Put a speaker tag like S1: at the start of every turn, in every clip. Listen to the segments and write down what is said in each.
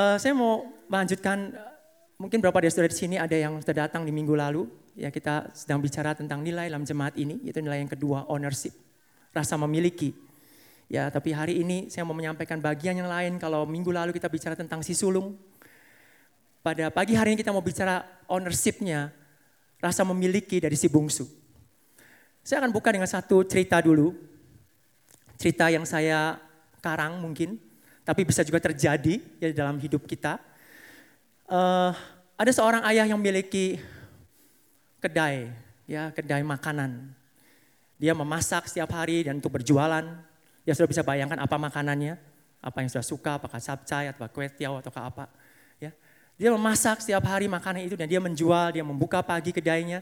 S1: Uh, saya mau melanjutkan, mungkin beberapa dari saudara di sini ada yang sudah datang di minggu lalu. Ya kita sedang bicara tentang nilai dalam jemaat ini, itu nilai yang kedua, ownership, rasa memiliki. Ya, tapi hari ini saya mau menyampaikan bagian yang lain. Kalau minggu lalu kita bicara tentang si sulung, pada pagi hari ini kita mau bicara ownershipnya, rasa memiliki dari si bungsu. Saya akan buka dengan satu cerita dulu, cerita yang saya karang mungkin, tapi bisa juga terjadi ya dalam hidup kita. Uh, ada seorang ayah yang memiliki kedai, ya kedai makanan. Dia memasak setiap hari dan untuk berjualan. Ya sudah bisa bayangkan apa makanannya, apa yang sudah suka, apakah sabcai atau kue tiaw atau apa. Ya, dia memasak setiap hari makanan itu dan dia menjual, dia membuka pagi kedainya.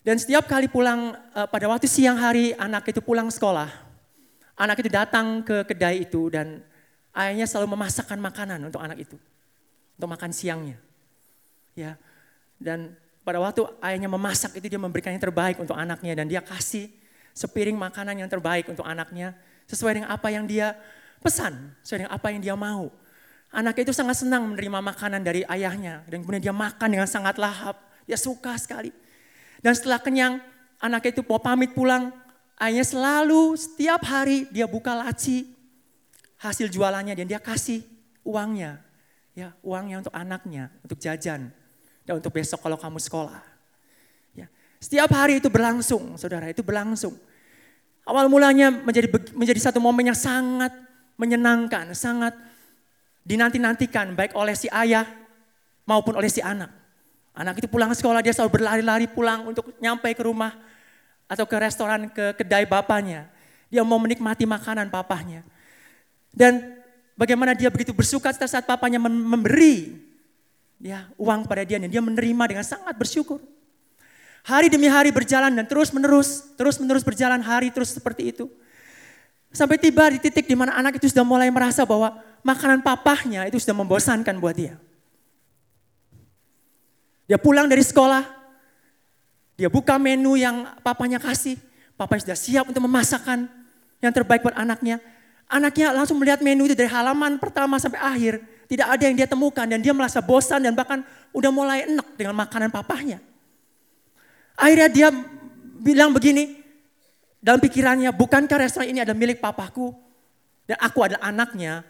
S1: Dan setiap kali pulang uh, pada waktu siang hari anak itu pulang sekolah, anak itu datang ke kedai itu dan ayahnya selalu memasakkan makanan untuk anak itu. Untuk makan siangnya. Ya. Dan pada waktu ayahnya memasak itu dia memberikan yang terbaik untuk anaknya dan dia kasih sepiring makanan yang terbaik untuk anaknya sesuai dengan apa yang dia pesan, sesuai dengan apa yang dia mau. Anak itu sangat senang menerima makanan dari ayahnya dan kemudian dia makan dengan sangat lahap. Dia suka sekali. Dan setelah kenyang, anak itu mau pamit pulang, ayahnya selalu setiap hari dia buka laci, hasil jualannya dan dia kasih uangnya. Ya, uangnya untuk anaknya, untuk jajan. Dan untuk besok kalau kamu sekolah. Ya. Setiap hari itu berlangsung, saudara, itu berlangsung. Awal mulanya menjadi menjadi satu momen yang sangat menyenangkan, sangat dinanti-nantikan baik oleh si ayah maupun oleh si anak. Anak itu pulang sekolah dia selalu berlari-lari pulang untuk nyampe ke rumah atau ke restoran, ke kedai bapaknya. Dia mau menikmati makanan papahnya. Dan bagaimana dia begitu bersuka saat papanya memberi ya uang pada dia dan dia menerima dengan sangat bersyukur. Hari demi hari berjalan dan terus menerus, terus menerus berjalan hari terus seperti itu. Sampai tiba di titik di mana anak itu sudah mulai merasa bahwa makanan papahnya itu sudah membosankan buat dia. Dia pulang dari sekolah, dia buka menu yang papanya kasih, papanya sudah siap untuk memasakkan yang terbaik buat anaknya. Anaknya langsung melihat menu itu dari halaman pertama sampai akhir. Tidak ada yang dia temukan dan dia merasa bosan dan bahkan udah mulai enak dengan makanan papahnya. Akhirnya dia bilang begini, dalam pikirannya, bukankah restoran ini adalah milik papaku dan aku adalah anaknya?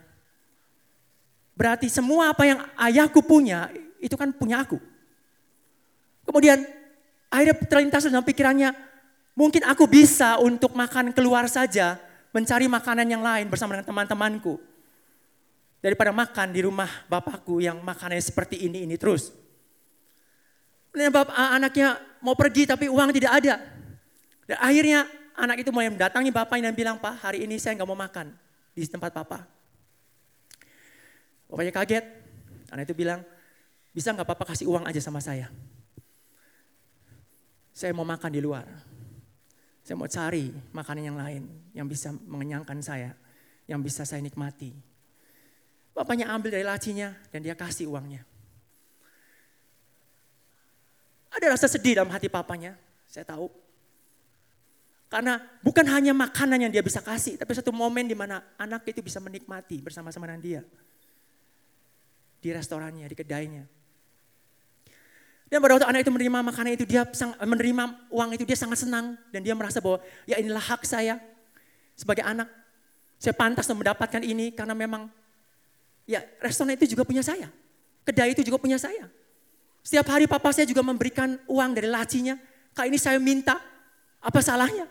S1: Berarti semua apa yang ayahku punya, itu kan punya aku. Kemudian akhirnya terlintas dalam pikirannya, mungkin aku bisa untuk makan keluar saja, mencari makanan yang lain bersama dengan teman-temanku. Daripada makan di rumah bapakku yang makanannya seperti ini, ini terus. Bapak, anaknya mau pergi tapi uang tidak ada. Dan akhirnya anak itu mulai mendatangi bapaknya dan bilang, Pak hari ini saya nggak mau makan di tempat papa. Bapaknya kaget. Anak itu bilang, bisa nggak papa kasih uang aja sama saya? Saya mau makan di luar. Saya mau cari makanan yang lain yang bisa mengenyangkan saya, yang bisa saya nikmati. Bapaknya ambil dari lacinya dan dia kasih uangnya. Ada rasa sedih dalam hati papanya, saya tahu. Karena bukan hanya makanan yang dia bisa kasih, tapi satu momen di mana anak itu bisa menikmati bersama-sama dengan dia. Di restorannya, di kedainya. Dan pada waktu anak itu menerima makanan itu, dia menerima uang itu, dia sangat senang. Dan dia merasa bahwa ya inilah hak saya sebagai anak. Saya pantas mendapatkan ini karena memang ya restoran itu juga punya saya. Kedai itu juga punya saya. Setiap hari papa saya juga memberikan uang dari lacinya. Kali ini saya minta, apa salahnya?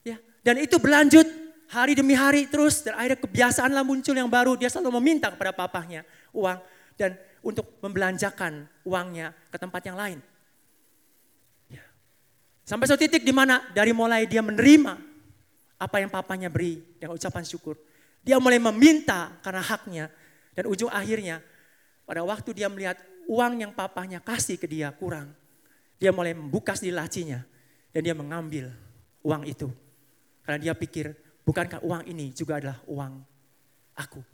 S1: Ya, dan itu berlanjut hari demi hari terus dan akhirnya kebiasaanlah muncul yang baru. Dia selalu meminta kepada papahnya uang dan untuk membelanjakan uangnya ke tempat yang lain. Ya. Sampai suatu titik di mana dari mulai dia menerima apa yang papanya beri dengan ucapan syukur. Dia mulai meminta karena haknya. Dan ujung akhirnya pada waktu dia melihat uang yang papanya kasih ke dia kurang. Dia mulai membuka di lacinya dan dia mengambil uang itu. Karena dia pikir bukankah uang ini juga adalah uang aku.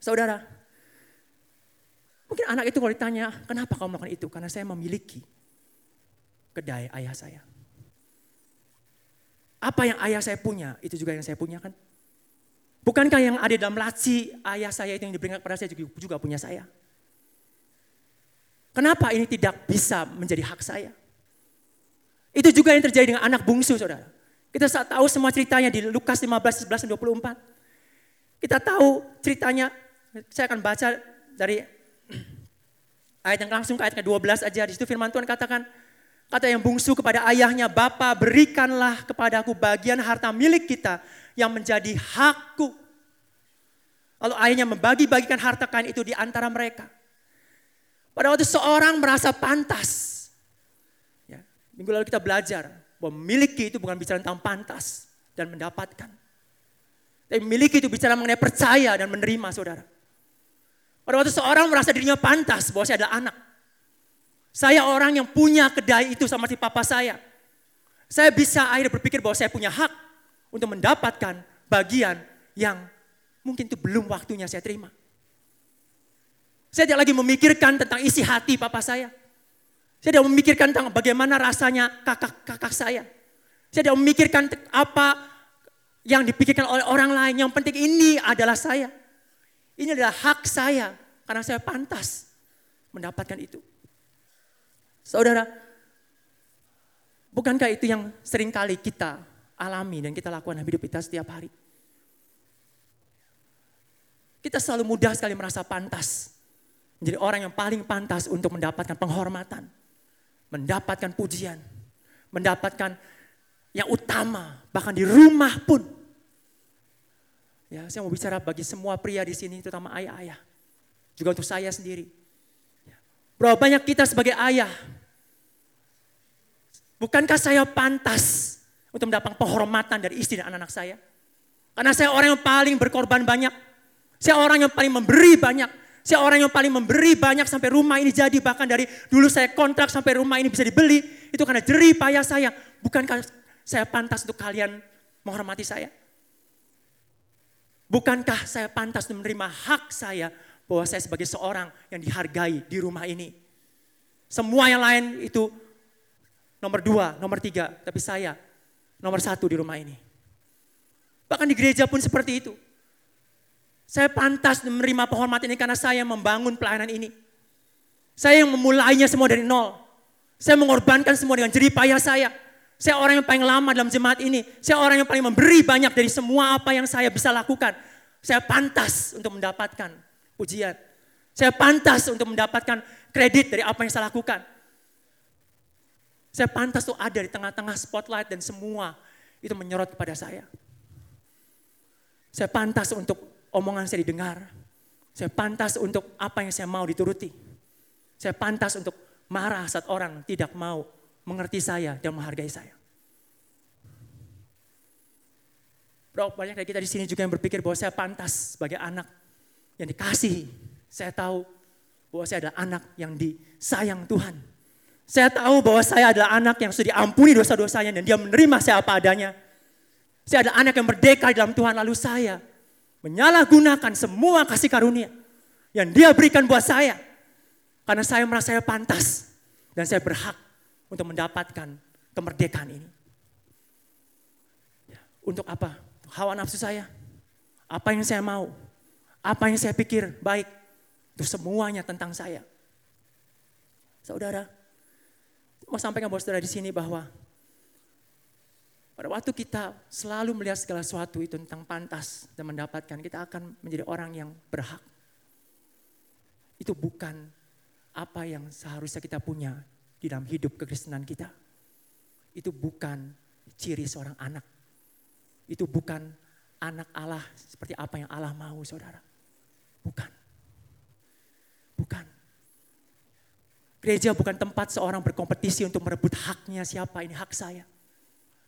S1: Saudara, mungkin anak itu kalau ditanya, kenapa kamu melakukan itu? Karena saya memiliki kedai ayah saya. Apa yang ayah saya punya, itu juga yang saya punya kan. Bukankah yang ada dalam laci ayah saya itu yang diberikan kepada saya juga, juga punya saya? Kenapa ini tidak bisa menjadi hak saya? Itu juga yang terjadi dengan anak bungsu saudara. Kita tahu semua ceritanya di Lukas 15, 11, 24. Kita tahu ceritanya, saya akan baca dari ayat yang langsung ke ayat ke-12 aja. Di situ firman Tuhan katakan, kata yang bungsu kepada ayahnya, Bapa berikanlah kepadaku bagian harta milik kita yang menjadi hakku. Lalu ayahnya membagi-bagikan harta kain itu di antara mereka. Pada waktu seorang merasa pantas. Ya, minggu lalu kita belajar bahwa memiliki itu bukan bicara tentang pantas dan mendapatkan. Tapi memiliki itu bicara mengenai percaya dan menerima saudara. Pada waktu seorang merasa dirinya pantas bahwa saya adalah anak. Saya orang yang punya kedai itu sama si papa saya. Saya bisa akhirnya berpikir bahwa saya punya hak untuk mendapatkan bagian yang mungkin itu belum waktunya saya terima. Saya tidak lagi memikirkan tentang isi hati papa saya. Saya tidak memikirkan tentang bagaimana rasanya kakak-kakak saya. Saya tidak memikirkan apa yang dipikirkan oleh orang lain. Yang penting ini adalah saya. Ini adalah hak saya karena saya pantas mendapatkan itu. Saudara, bukankah itu yang sering kali kita alami dan kita lakukan dalam hidup kita setiap hari? Kita selalu mudah sekali merasa pantas. Menjadi orang yang paling pantas untuk mendapatkan penghormatan. Mendapatkan pujian. Mendapatkan yang utama, bahkan di rumah pun. Ya, saya mau bicara bagi semua pria di sini, terutama ayah-ayah. Juga untuk saya sendiri. Ya. Berapa banyak kita sebagai ayah, bukankah saya pantas untuk mendapatkan penghormatan dari istri dan anak-anak saya? Karena saya orang yang paling berkorban banyak. Saya orang yang paling memberi banyak. Saya orang yang paling memberi banyak sampai rumah ini jadi. Bahkan dari dulu saya kontrak sampai rumah ini bisa dibeli. Itu karena jerih payah saya. Bukankah saya pantas untuk kalian menghormati saya? Bukankah saya pantas menerima hak saya bahwa saya sebagai seorang yang dihargai di rumah ini? Semua yang lain itu nomor dua, nomor tiga, tapi saya nomor satu di rumah ini. Bahkan di gereja pun seperti itu. Saya pantas menerima penghormatan ini karena saya membangun pelayanan ini. Saya yang memulainya semua dari nol. Saya mengorbankan semua dengan jerih payah saya. Saya orang yang paling lama dalam jemaat ini. Saya orang yang paling memberi banyak dari semua apa yang saya bisa lakukan. Saya pantas untuk mendapatkan pujian. Saya pantas untuk mendapatkan kredit dari apa yang saya lakukan. Saya pantas untuk ada di tengah-tengah spotlight dan semua itu menyorot kepada saya. Saya pantas untuk omongan saya didengar. Saya pantas untuk apa yang saya mau dituruti. Saya pantas untuk marah saat orang tidak mau mengerti saya dan menghargai saya. Berapa banyak dari kita di sini juga yang berpikir bahwa saya pantas sebagai anak yang dikasih. Saya tahu bahwa saya adalah anak yang disayang Tuhan. Saya tahu bahwa saya adalah anak yang sudah diampuni dosa-dosanya dan dia menerima saya apa adanya. Saya adalah anak yang merdeka di dalam Tuhan lalu saya menyalahgunakan semua kasih karunia yang dia berikan buat saya. Karena saya merasa saya pantas dan saya berhak untuk mendapatkan kemerdekaan ini. Ya, untuk apa? Hawa nafsu saya. Apa yang saya mau. Apa yang saya pikir baik. Itu semuanya tentang saya. Saudara, mau sampaikan buat saudara di sini bahwa pada waktu kita selalu melihat segala sesuatu itu tentang pantas dan mendapatkan, kita akan menjadi orang yang berhak. Itu bukan apa yang seharusnya kita punya di dalam hidup kekristenan kita. Itu bukan ciri seorang anak. Itu bukan anak Allah seperti apa yang Allah mau saudara. Bukan. Bukan. Gereja bukan tempat seorang berkompetisi untuk merebut haknya siapa ini hak saya.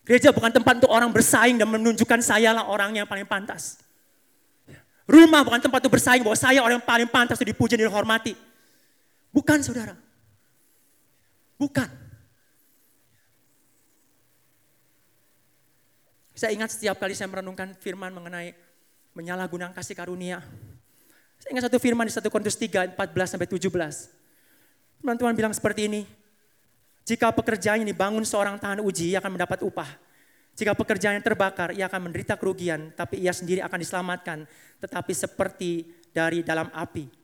S1: Gereja bukan tempat untuk orang bersaing dan menunjukkan saya lah orang yang paling pantas. Rumah bukan tempat untuk bersaing bahwa saya orang yang paling pantas untuk dipuji dan dihormati. Bukan saudara. Bukan. Saya ingat setiap kali saya merenungkan firman mengenai menyalahgunakan kasih karunia. Saya ingat satu firman di 1 Korintus 3, 14 sampai 17. Firman Tuhan bilang seperti ini. Jika pekerjaan yang dibangun seorang tahan uji akan mendapat upah. Jika pekerjaannya terbakar, ia akan menderita kerugian, tapi ia sendiri akan diselamatkan, tetapi seperti dari dalam api.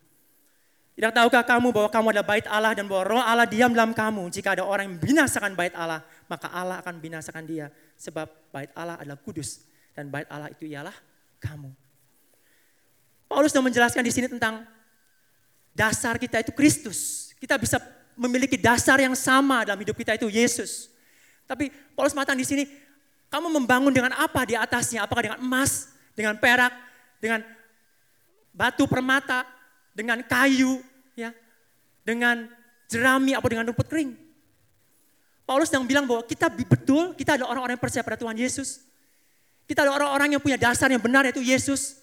S1: Tidak tahukah kamu bahwa kamu adalah bait Allah dan bahwa roh Allah diam dalam kamu. Jika ada orang yang binasakan bait Allah, maka Allah akan binasakan dia. Sebab bait Allah adalah kudus dan bait Allah itu ialah kamu. Paulus sudah menjelaskan di sini tentang dasar kita itu Kristus. Kita bisa memiliki dasar yang sama dalam hidup kita itu Yesus. Tapi Paulus mengatakan di sini, kamu membangun dengan apa di atasnya? Apakah dengan emas, dengan perak, dengan batu permata, dengan kayu, ya, dengan jerami atau dengan rumput kering? Paulus yang bilang bahwa kita betul, kita adalah orang-orang yang percaya pada Tuhan Yesus. Kita adalah orang-orang yang punya dasar yang benar yaitu Yesus.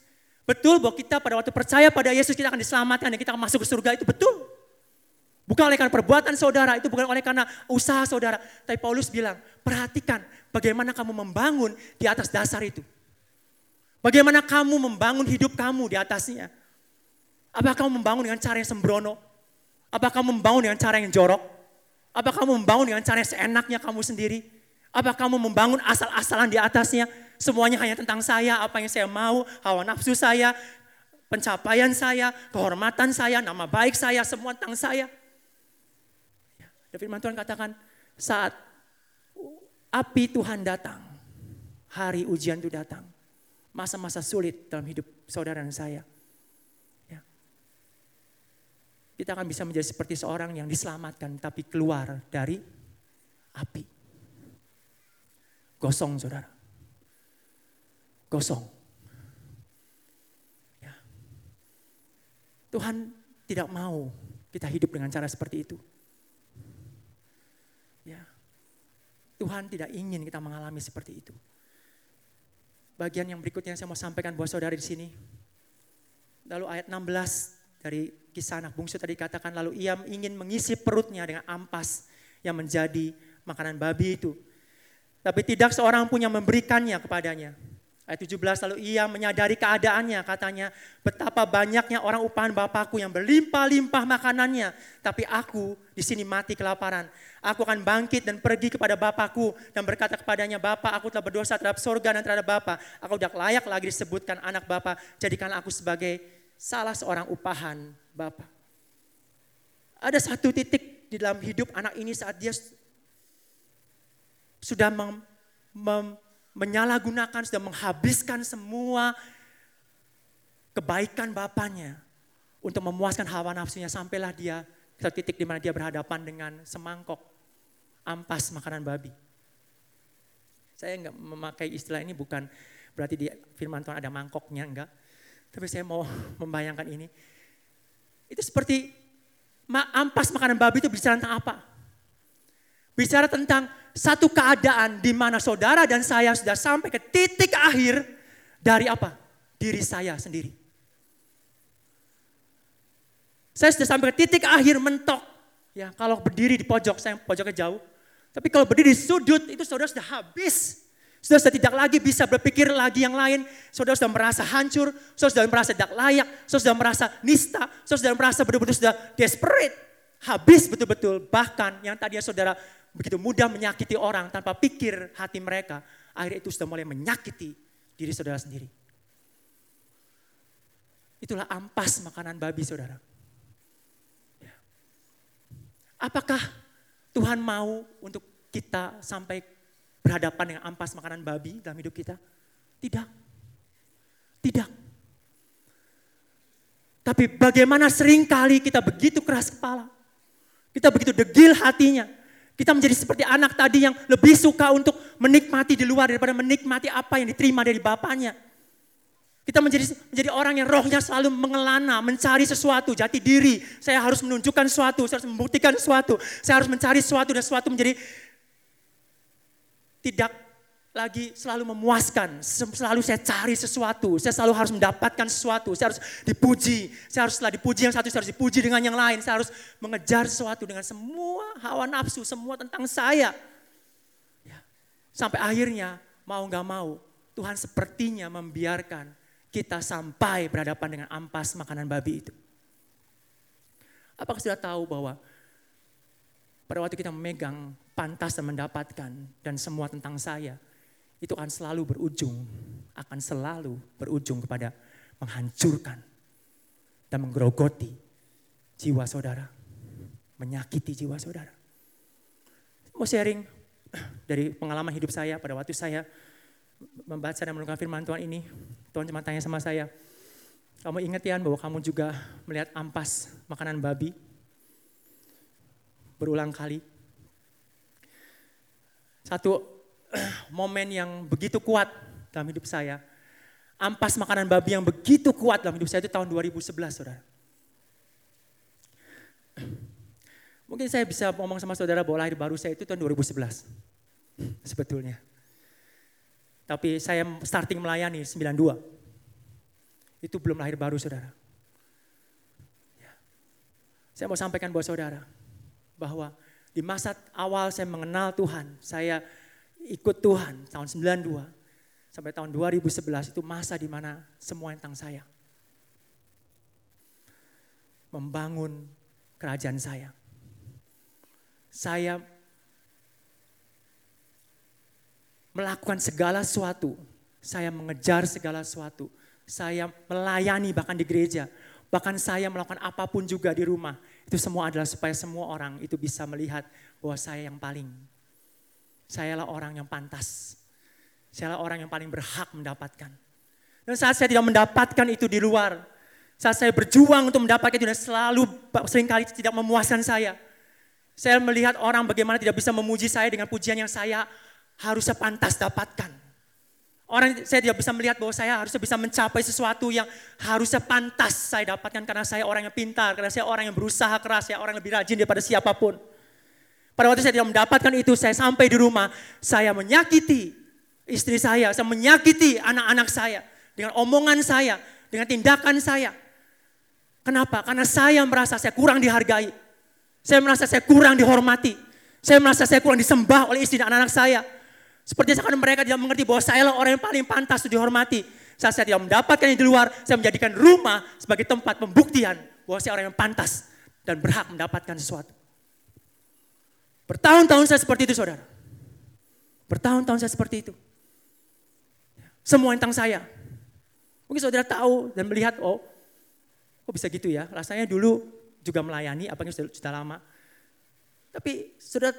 S1: Betul bahwa kita pada waktu percaya pada Yesus kita akan diselamatkan dan kita akan masuk ke surga itu betul. Bukan oleh karena perbuatan saudara, itu bukan oleh karena usaha saudara. Tapi Paulus bilang, perhatikan bagaimana kamu membangun di atas dasar itu. Bagaimana kamu membangun hidup kamu di atasnya. Apakah kamu membangun dengan cara yang sembrono? Apakah kamu membangun dengan cara yang jorok? Apakah kamu membangun dengan cara yang seenaknya kamu sendiri? Apakah kamu membangun asal-asalan di atasnya? Semuanya hanya tentang saya, apa yang saya mau, hawa nafsu saya, pencapaian saya, kehormatan saya, nama baik saya, semua tentang saya. Dan firman Tuhan katakan saat api Tuhan datang, hari ujian itu datang, masa-masa sulit dalam hidup saudara dan saya. Ya. Kita akan bisa menjadi seperti seorang yang diselamatkan tapi keluar dari api. Gosong saudara. Gosong. Ya. Tuhan tidak mau kita hidup dengan cara seperti itu. Tuhan tidak ingin kita mengalami seperti itu. Bagian yang berikutnya saya mau sampaikan buat saudara di sini. Lalu ayat 16 dari kisah anak bungsu tadi katakan lalu ia ingin mengisi perutnya dengan ampas yang menjadi makanan babi itu. Tapi tidak seorang pun yang memberikannya kepadanya. Ayat 17 lalu ia menyadari keadaannya katanya betapa banyaknya orang upahan Bapakku yang berlimpah-limpah makanannya tapi aku di sini mati kelaparan. Aku akan bangkit dan pergi kepada Bapakku dan berkata kepadanya Bapak aku telah berdosa terhadap sorga dan terhadap Bapak. Aku tidak layak lagi disebutkan anak Bapak. Jadikan aku sebagai salah seorang upahan Bapak. Ada satu titik di dalam hidup anak ini saat dia sudah mem, mem, menyalahgunakan, sudah menghabiskan semua kebaikan bapaknya untuk memuaskan hawa nafsunya sampailah dia ke titik di mana dia berhadapan dengan semangkok ampas makanan babi. Saya enggak memakai istilah ini bukan berarti di firman Tuhan ada mangkoknya enggak. Tapi saya mau membayangkan ini. Itu seperti ampas makanan babi itu bicara tentang apa? Bicara tentang satu keadaan di mana saudara dan saya sudah sampai ke titik akhir dari apa? Diri saya sendiri. Saya sudah sampai ke titik akhir mentok. Ya, kalau berdiri di pojok, saya pojoknya jauh. Tapi kalau berdiri di sudut, itu saudara sudah habis. Saudara sudah tidak lagi bisa berpikir lagi yang lain. Saudara sudah merasa hancur, saudara sudah merasa tidak layak, saudara sudah merasa nista, saudara sudah merasa betul-betul sudah desperate. Habis betul-betul. Bahkan yang tadinya saudara begitu mudah menyakiti orang tanpa pikir hati mereka, akhirnya itu sudah mulai menyakiti diri saudara sendiri. Itulah ampas makanan babi saudara. Ya. Apakah Tuhan mau untuk kita sampai berhadapan dengan ampas makanan babi dalam hidup kita? Tidak. Tidak. Tapi bagaimana sering kali kita begitu keras kepala. Kita begitu degil hatinya. Kita menjadi seperti anak tadi yang lebih suka untuk menikmati di luar daripada menikmati apa yang diterima dari bapaknya. Kita menjadi menjadi orang yang rohnya selalu mengelana, mencari sesuatu, jati diri. Saya harus menunjukkan sesuatu, saya harus membuktikan sesuatu. Saya harus mencari sesuatu dan sesuatu menjadi tidak lagi selalu memuaskan. Selalu saya cari sesuatu. Saya selalu harus mendapatkan sesuatu. Saya harus dipuji. Saya harus setelah dipuji yang satu, saya harus dipuji dengan yang lain. Saya harus mengejar sesuatu dengan semua hawa nafsu, semua tentang saya. Ya. Sampai akhirnya mau gak mau, Tuhan sepertinya membiarkan kita sampai berhadapan dengan ampas makanan babi itu. Apakah sudah tahu bahwa pada waktu kita memegang pantas dan mendapatkan dan semua tentang saya, itu akan selalu berujung, akan selalu berujung kepada menghancurkan dan menggerogoti jiwa saudara, menyakiti jiwa saudara. Mau sharing dari pengalaman hidup saya pada waktu saya membaca dan menemukan firman Tuhan ini, Tuhan cuma tanya sama saya, kamu ingat ya bahwa kamu juga melihat ampas makanan babi berulang kali. Satu momen yang begitu kuat dalam hidup saya. Ampas makanan babi yang begitu kuat dalam hidup saya itu tahun 2011, saudara. Mungkin saya bisa ngomong sama saudara bahwa lahir baru saya itu tahun 2011. Sebetulnya. Tapi saya starting melayani 92. Itu belum lahir baru saudara. Ya. Saya mau sampaikan buat saudara bahwa di masa awal saya mengenal Tuhan, saya ikut Tuhan tahun 92 sampai tahun 2011 itu masa di mana semua tentang saya. Membangun kerajaan saya. Saya melakukan segala sesuatu. Saya mengejar segala sesuatu. Saya melayani bahkan di gereja. Bahkan saya melakukan apa pun juga di rumah. Itu semua adalah supaya semua orang itu bisa melihat bahwa saya yang paling. Sayalah orang yang pantas. Sayalah orang yang paling berhak mendapatkan. Dan saat saya tidak mendapatkan itu di luar, saat saya berjuang untuk mendapatkan itu dan selalu sering kali tidak memuaskan saya. Saya melihat orang bagaimana tidak bisa memuji saya dengan pujian yang saya harusnya pantas dapatkan. Orang saya tidak bisa melihat bahwa saya harusnya bisa mencapai sesuatu yang harusnya pantas saya dapatkan karena saya orang yang pintar, karena saya orang yang berusaha keras, saya orang yang lebih rajin daripada siapa pun. Pada waktu saya tidak mendapatkan itu, saya sampai di rumah, saya menyakiti istri saya, saya menyakiti anak-anak saya dengan omongan saya, dengan tindakan saya. Kenapa? Karena saya merasa saya kurang dihargai. Saya merasa saya kurang dihormati. Saya merasa saya kurang disembah oleh istri dan anak-anak saya. Seperti seakan mereka tidak mengerti bahwa saya adalah orang yang paling pantas untuk dihormati. Saat saya tidak mendapatkan yang di luar, saya menjadikan rumah sebagai tempat pembuktian bahwa saya orang yang pantas dan berhak mendapatkan sesuatu. Bertahun-tahun saya seperti itu saudara. Bertahun-tahun saya seperti itu. Semua tentang saya. Mungkin saudara tahu dan melihat, oh kok bisa gitu ya. Rasanya dulu juga melayani, apalagi sudah, sudah lama. Tapi saudara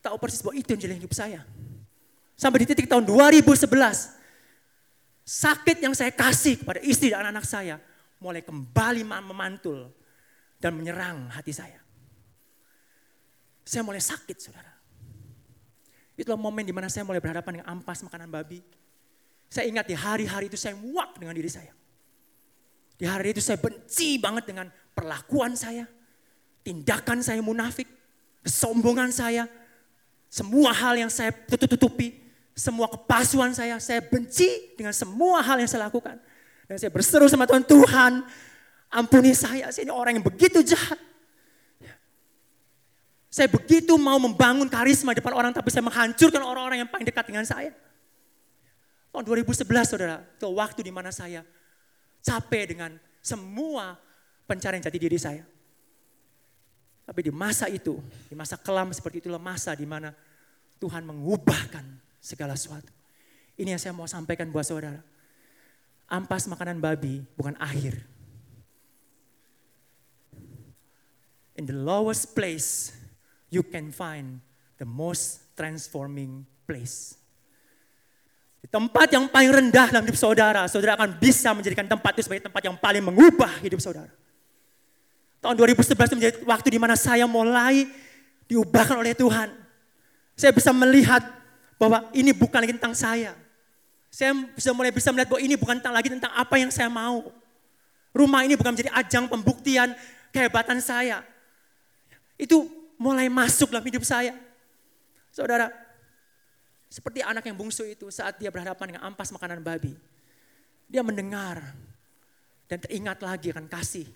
S1: tahu persis bahwa itu yang jalan hidup saya. Sampai di titik tahun 2011, sakit yang saya kasih kepada istri dan anak-anak saya mulai kembali memantul dan menyerang hati saya. Saya mulai sakit, saudara. Itulah momen di mana saya mulai berhadapan dengan ampas makanan babi, saya ingat di hari-hari itu saya muak dengan diri saya. Di hari itu saya benci banget dengan perlakuan saya, tindakan saya munafik, kesombongan saya, semua hal yang saya tutup-tutupi, semua kepasuan saya, saya benci dengan semua hal yang saya lakukan. Dan saya berseru sama Tuhan, Tuhan ampuni saya, saya ini orang yang begitu jahat. Saya begitu mau membangun karisma depan orang, tapi saya menghancurkan orang-orang yang paling dekat dengan saya. Tahun 2011 saudara, itu waktu di mana saya capek dengan semua pencarian jati diri saya. Tapi di masa itu, di masa kelam seperti itulah masa di mana Tuhan mengubahkan segala sesuatu. Ini yang saya mau sampaikan buat saudara. Ampas makanan babi bukan akhir. In the lowest place, you can find the most transforming place. Di tempat yang paling rendah dalam hidup saudara, saudara akan bisa menjadikan tempat itu sebagai tempat yang paling mengubah hidup saudara. Tahun 2011 itu menjadi waktu di mana saya mulai diubahkan oleh Tuhan. Saya bisa melihat bahwa ini bukan lagi tentang saya. Saya bisa mulai bisa melihat bahwa ini bukan tentang lagi tentang apa yang saya mau. Rumah ini bukan menjadi ajang pembuktian kehebatan saya. Itu mulai masuk dalam hidup saya. Saudara, seperti anak yang bungsu itu saat dia berhadapan dengan ampas makanan babi. Dia mendengar dan teringat lagi akan kasih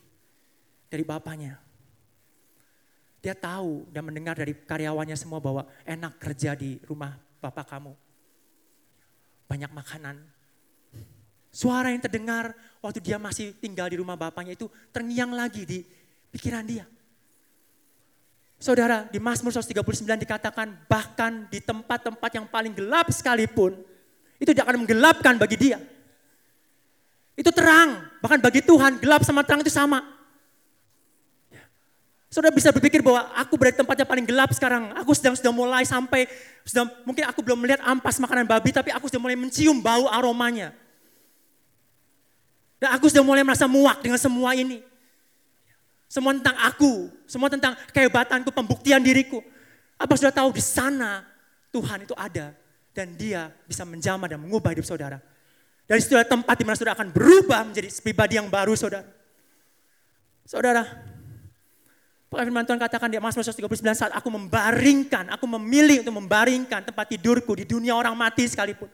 S1: dari bapaknya. Dia tahu dan mendengar dari karyawannya semua bahwa enak kerja di rumah bapak kamu. Banyak makanan. Suara yang terdengar waktu dia masih tinggal di rumah bapaknya itu terngiang lagi di pikiran dia. Saudara, di Mazmur 139 dikatakan bahkan di tempat-tempat yang paling gelap sekalipun, itu tidak akan menggelapkan bagi dia. Itu terang, bahkan bagi Tuhan gelap sama terang itu sama. Saudara bisa berpikir bahwa aku berada di tempat yang paling gelap sekarang. Aku sedang sudah mulai sampai, sudah, mungkin aku belum melihat ampas makanan babi, tapi aku sudah mulai mencium bau aromanya. Dan aku sudah mulai merasa muak dengan semua ini. Semua tentang aku, semua tentang kehebatanku, pembuktian diriku. Apa sudah tahu di sana Tuhan itu ada dan dia bisa menjamah dan mengubah hidup saudara. Dari situ tempat di mana saudara akan berubah menjadi pribadi yang baru saudara. Saudara, Firman Tuhan katakan di Mazmur 139 saat aku membaringkan, aku memilih untuk membaringkan tempat tidurku di dunia orang mati sekalipun.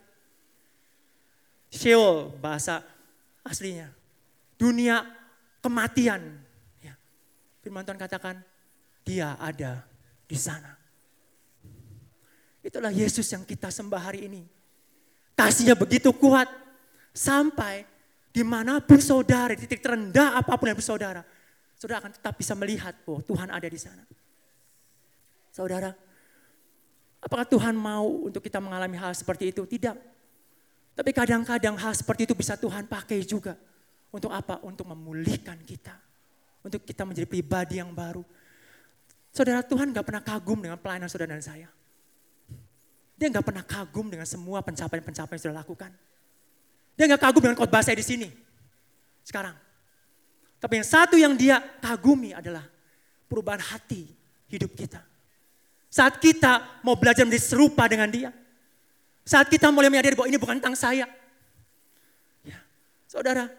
S1: Sheol bahasa aslinya. Dunia kematian, Firman Tuhan katakan, dia ada di sana. Itulah Yesus yang kita sembah hari ini. Kasihnya begitu kuat. Sampai di mana pun saudara, titik terendah apa pun yang saudara. Saudara akan tetap bisa melihat bahwa Tuhan ada di sana. Saudara, apakah Tuhan mau untuk kita mengalami hal seperti itu? Tidak. Tapi kadang-kadang hal seperti itu bisa Tuhan pakai juga. Untuk apa? Untuk memulihkan kita untuk kita menjadi pribadi yang baru. Saudara Tuhan gak pernah kagum dengan pelayanan saudara dan saya. Dia gak pernah kagum dengan semua pencapaian-pencapaian yang sudah lakukan. Dia gak kagum dengan khotbah saya di sini. Sekarang. Tapi yang satu yang dia kagumi adalah perubahan hati hidup kita. Saat kita mau belajar menjadi serupa dengan dia. Saat kita mulai menyadari bahwa ini bukan tentang saya. Ya. Saudara,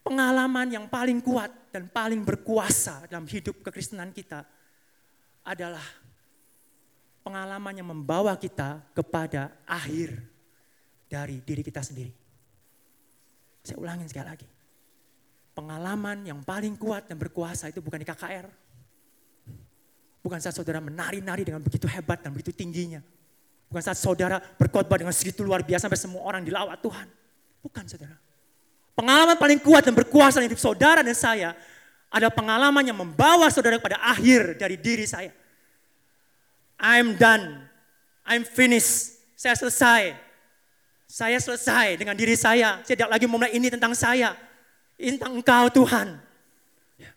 S1: pengalaman yang paling kuat dan paling berkuasa dalam hidup kekristenan kita adalah pengalaman yang membawa kita kepada akhir dari diri kita sendiri. Saya ulangin sekali lagi. Pengalaman yang paling kuat dan berkuasa itu bukan di KKR. Bukan saat saudara menari-nari dengan begitu hebat dan begitu tingginya. Bukan saat saudara berkhotbah dengan segitu luar biasa sampai semua orang dilawat Tuhan. Bukan saudara. Pengalaman paling kuat dan berkuasa di hidup saudara dan saya adalah pengalaman yang membawa saudara kepada akhir dari diri saya. I'm done. I'm finished. Saya selesai. Saya selesai dengan diri saya. Saya tidak lagi memulai ini tentang saya. Ini tentang engkau Tuhan. Ya.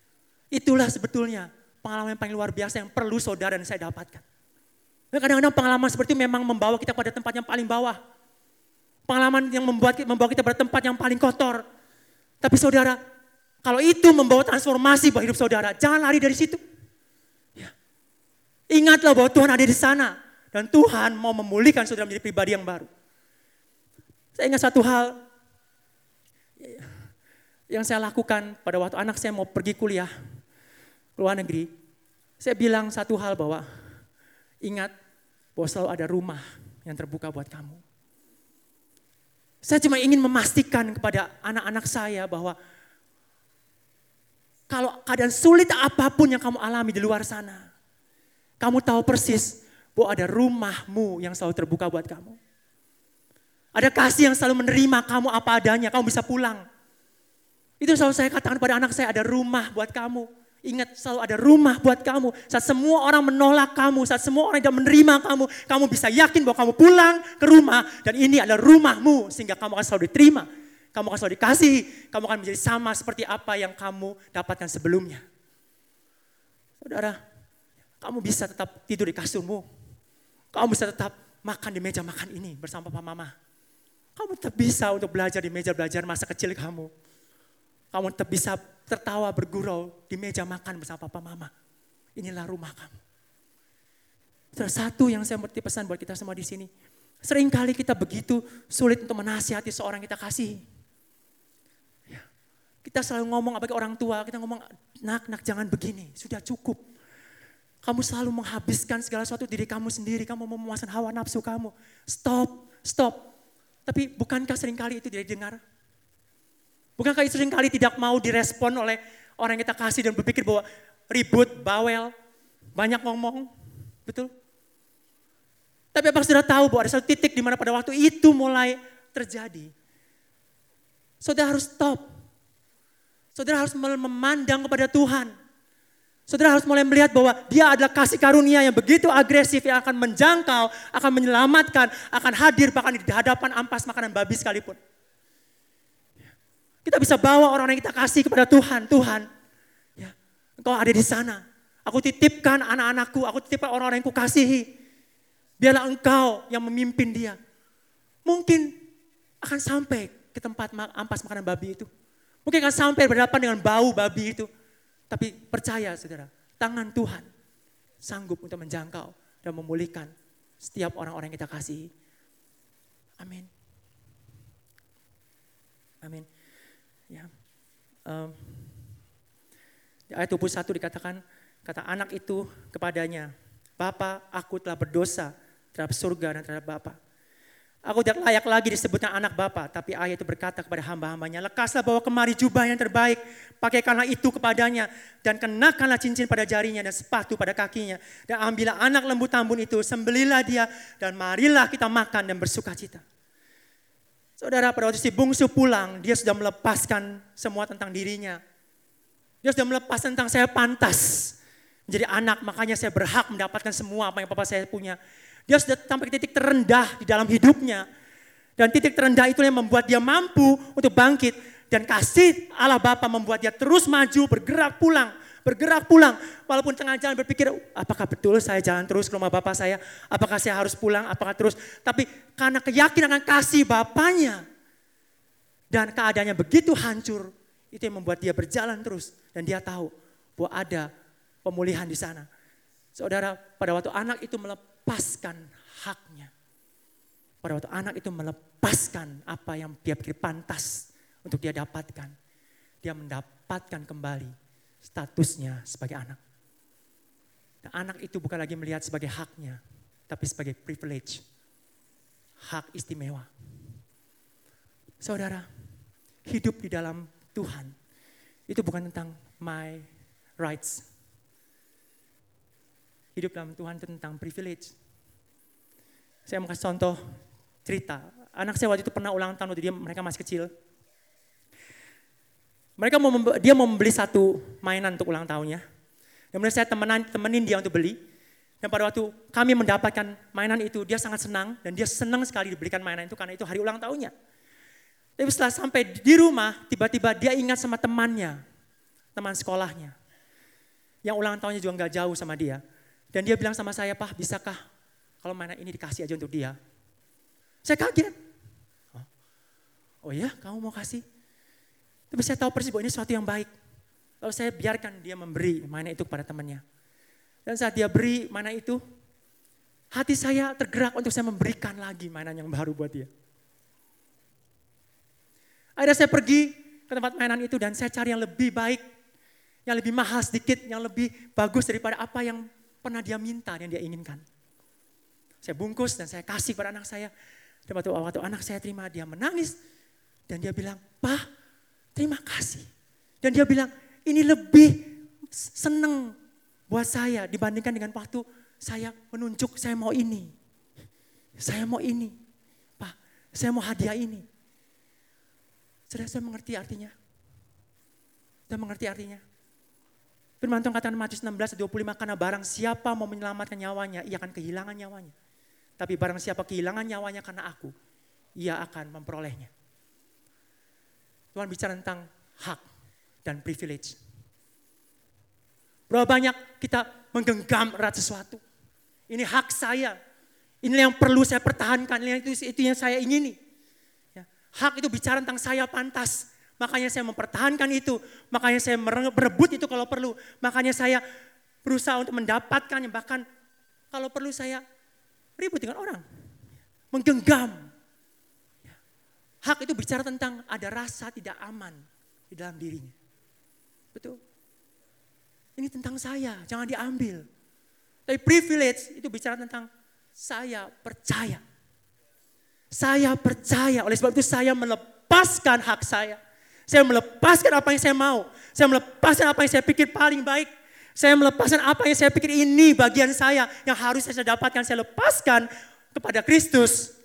S1: Itulah sebetulnya pengalaman yang paling luar biasa yang perlu saudara dan saya dapatkan. Kadang-kadang pengalaman seperti itu memang membawa kita pada tempat yang paling bawah. Pengalaman yang membuat membawa kita pada tempat yang paling kotor. Tapi saudara, kalau itu membawa transformasi buat hidup saudara, jangan lari dari situ. Ya. Ingatlah bahwa Tuhan ada di sana. Dan Tuhan mau memulihkan saudara menjadi pribadi yang baru. Saya ingat satu hal yang saya lakukan pada waktu anak saya mau pergi kuliah ke luar negeri. Saya bilang satu hal bahwa ingat bahwa selalu ada rumah yang terbuka buat kamu. Saya cuma ingin memastikan kepada anak-anak saya bahwa kalau keadaan sulit apa pun yang kamu alami di luar sana, kamu tahu persis bahwa ada rumahmu yang selalu terbuka buat kamu. Ada kasih yang selalu menerima kamu apa adanya, kamu bisa pulang. Itu selalu saya katakan pada anak saya, ada rumah buat kamu. Ingat selalu ada rumah buat kamu. Saat semua orang menolak kamu, saat semua orang tidak menerima kamu, kamu bisa yakin bahwa kamu pulang ke rumah dan ini adalah rumahmu sehingga kamu akan selalu diterima. Kamu akan selalu dikasih, kamu akan menjadi sama seperti apa yang kamu dapatkan sebelumnya. Saudara, kamu bisa tetap tidur di kasurmu. Kamu bisa tetap makan di meja makan ini bersama papa mama. Kamu tetap bisa untuk belajar di meja belajar masa kecil kamu. Kamu tetap bisa tertawa bergurau di meja makan bersama papa mama. Inilah rumah kamu. Salah satu yang saya mengerti pesan buat kita semua di sini. Seringkali kita begitu sulit untuk menasihati seorang kita kasih. Ya. Kita selalu ngomong apalagi orang tua, kita ngomong, nak, nak jangan begini, sudah cukup. Kamu selalu menghabiskan segala sesuatu diri kamu sendiri, kamu memuaskan hawa nafsu kamu. Stop, stop. Tapi bukankah sering kali itu tidak didengar? Bukankah itu kali tidak mau direspon oleh orang yang kita kasih dan berpikir bahwa ribut, bawel, banyak ngomong, betul? Tapi apa sudah tahu bahwa ada satu titik di mana pada waktu itu mulai terjadi. Saudara harus stop. Saudara harus memandang kepada Tuhan. Saudara harus mulai melihat bahwa dia adalah kasih karunia yang begitu agresif yang akan menjangkau, akan menyelamatkan, akan hadir bahkan di hadapan ampas makanan babi sekalipun. Kita bisa bawa orang yang kita kasih kepada Tuhan. Tuhan, ya, engkau ada di sana. Aku titipkan anak-anakku, aku titipkan orang-orang yang kukasihi. Biarlah engkau yang memimpin dia. Mungkin akan sampai ke tempat ampas makanan babi itu. Mungkin akan sampai berhadapan dengan bau babi itu. Tapi percaya saudara, tangan Tuhan sanggup untuk menjangkau dan memulihkan setiap orang-orang yang kita kasih. Amin. Amin. Ya. Um, di ayat 21 dikatakan, kata anak itu kepadanya, Bapak, aku telah berdosa terhadap surga dan terhadap Bapak. Aku tidak layak lagi disebutnya anak Bapa, tapi ayah itu berkata kepada hamba-hambanya, lekaslah bawa kemari jubah yang terbaik, pakaikanlah itu kepadanya, dan kenakanlah cincin pada jarinya dan sepatu pada kakinya, dan ambillah anak lembu tambun itu, sembelilah dia, dan marilah kita makan dan bersuka cita. Saudara, pada waktu si bungsu pulang, dia sudah melepaskan semua tentang dirinya. Dia sudah melepas tentang saya pantas menjadi anak, makanya saya berhak mendapatkan semua apa yang papa saya punya. Dia sudah sampai ke titik terendah di dalam hidupnya. Dan titik terendah itu yang membuat dia mampu untuk bangkit. Dan kasih Allah Bapa membuat dia terus maju, bergerak pulang. Bergerak pulang. Walaupun tengah jalan berpikir, apakah betul saya jalan terus ke rumah Bapak saya? Apakah saya harus pulang? Apakah terus? Tapi karena keyakinan akan kasih Bapaknya. Dan keadaannya begitu hancur. Itu yang membuat dia berjalan terus. Dan dia tahu bahwa ada pemulihan di sana. Saudara, pada waktu anak itu melepaskan haknya. Pada waktu anak itu melepaskan apa yang dia pikir pantas untuk dia dapatkan. Dia mendapatkan kembali statusnya sebagai anak. Dan anak itu bukan lagi melihat sebagai haknya, tapi sebagai privilege. Hak istimewa. Saudara, hidup di dalam Tuhan itu bukan tentang my rights, hidup dalam Tuhan tentang privilege. Saya mau kasih contoh cerita. Anak saya waktu itu pernah ulang tahun waktu dia mereka masih kecil. Mereka mau dia mau membeli satu mainan untuk ulang tahunnya. Kemudian saya temenan, temenin dia untuk beli. Dan pada waktu kami mendapatkan mainan itu, dia sangat senang dan dia senang sekali diberikan mainan itu karena itu hari ulang tahunnya. Tapi setelah sampai di rumah, tiba-tiba dia ingat sama temannya, teman sekolahnya. Yang ulang tahunnya juga nggak jauh sama dia. Dan dia bilang sama saya, Pak bisakah kalau mainan ini dikasih aja untuk dia? Saya kaget. Oh iya, kamu mau kasih? Tapi saya tahu persis bahwa ini sesuatu yang baik. Lalu saya biarkan dia memberi mainan itu kepada temannya. Dan saat dia beri mainan itu, hati saya tergerak untuk saya memberikan lagi mainan yang baru buat dia. Akhirnya saya pergi ke tempat mainan itu dan saya cari yang lebih baik, yang lebih mahal sedikit, yang lebih bagus daripada apa yang pernah dia minta yang dia inginkan. Saya bungkus dan saya kasih pada anak saya. Dan waktu, waktu anak saya terima, dia menangis. Dan dia bilang, Pak, terima kasih. Dan dia bilang, ini lebih seneng buat saya dibandingkan dengan waktu saya menunjuk saya mau ini. Saya mau ini. Pak, saya mau hadiah ini. Sudah saya mengerti artinya. Saya mengerti artinya. Firman Tuhan katakan Matius 16 25 karena barang siapa mau menyelamatkan nyawanya, ia akan kehilangan nyawanya. Tapi barang siapa kehilangan nyawanya karena aku, ia akan memperolehnya. Tuhan bicara tentang hak dan privilege. Berapa banyak kita menggenggam erat sesuatu. Ini hak saya. Ini yang perlu saya pertahankan. Ini itu, itu yang saya ingini. Ya. Hak itu bicara tentang saya pantas. Makanya saya mempertahankan itu. Makanya saya merebut itu kalau perlu. Makanya saya berusaha untuk mendapatkannya. Bahkan kalau perlu saya ribut dengan orang. Menggenggam. Hak itu bicara tentang ada rasa tidak aman di dalam dirinya. Betul? Ini tentang saya, jangan diambil. Tapi privilege itu bicara tentang saya percaya. Saya percaya, oleh sebab itu saya melepaskan hak saya. Saya melepaskan apa yang saya mau. Saya melepaskan apa yang saya pikir paling baik. Saya melepaskan apa yang saya pikir ini bagian saya yang harus saya dapatkan. Saya lepaskan kepada Kristus.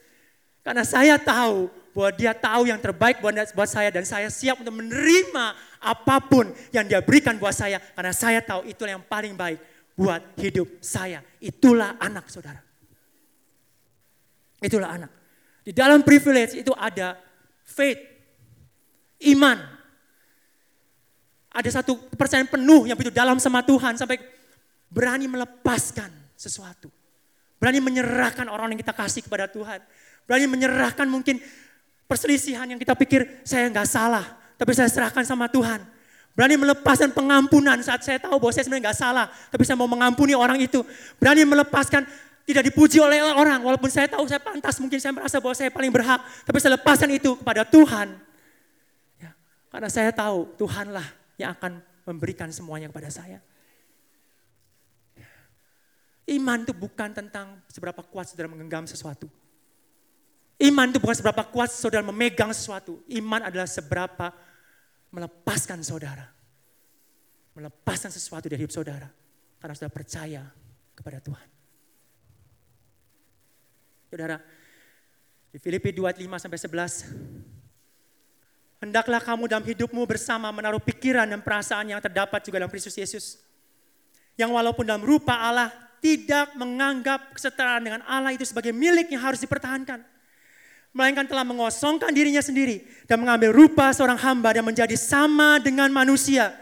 S1: Karena saya tahu bahwa dia tahu yang terbaik buat, saya dan saya siap untuk menerima apa pun yang dia berikan buat saya karena saya tahu itulah yang paling baik buat hidup saya. Itulah anak saudara. Itulah anak. Di dalam privilege itu ada faith, iman. Ada satu percayaan penuh yang begitu dalam sama Tuhan sampai berani melepaskan sesuatu. Berani menyerahkan orang yang kita kasih kepada Tuhan. Berani menyerahkan mungkin perselisihan yang kita pikir saya nggak salah, tapi saya serahkan sama Tuhan. Berani melepaskan pengampunan saat saya tahu bahwa saya sebenarnya nggak salah, tapi saya mau mengampuni orang itu. Berani melepaskan tidak dipuji oleh orang, walaupun saya tahu saya pantas, mungkin saya merasa bahwa saya paling berhak, tapi saya lepaskan itu kepada Tuhan. Karena saya tahu Tuhanlah yang akan memberikan semuanya kepada saya. Iman itu bukan tentang seberapa kuat saudara menggenggam sesuatu. Iman itu bukan seberapa kuat saudara memegang sesuatu. Iman adalah seberapa melepaskan saudara. Melepaskan sesuatu dari hidup saudara. Karena sudah percaya kepada Tuhan. Saudara, di Filipi 2, 5 sampai 11. Hendaklah kamu dalam hidupmu bersama menaruh pikiran dan perasaan yang terdapat juga dalam Kristus Yesus. Yang walaupun dalam rupa Allah tidak menganggap kesetaraan dengan Allah itu sebagai milik yang harus dipertahankan melainkan telah mengosongkan dirinya sendiri dan mengambil rupa seorang hamba dan menjadi sama dengan manusia.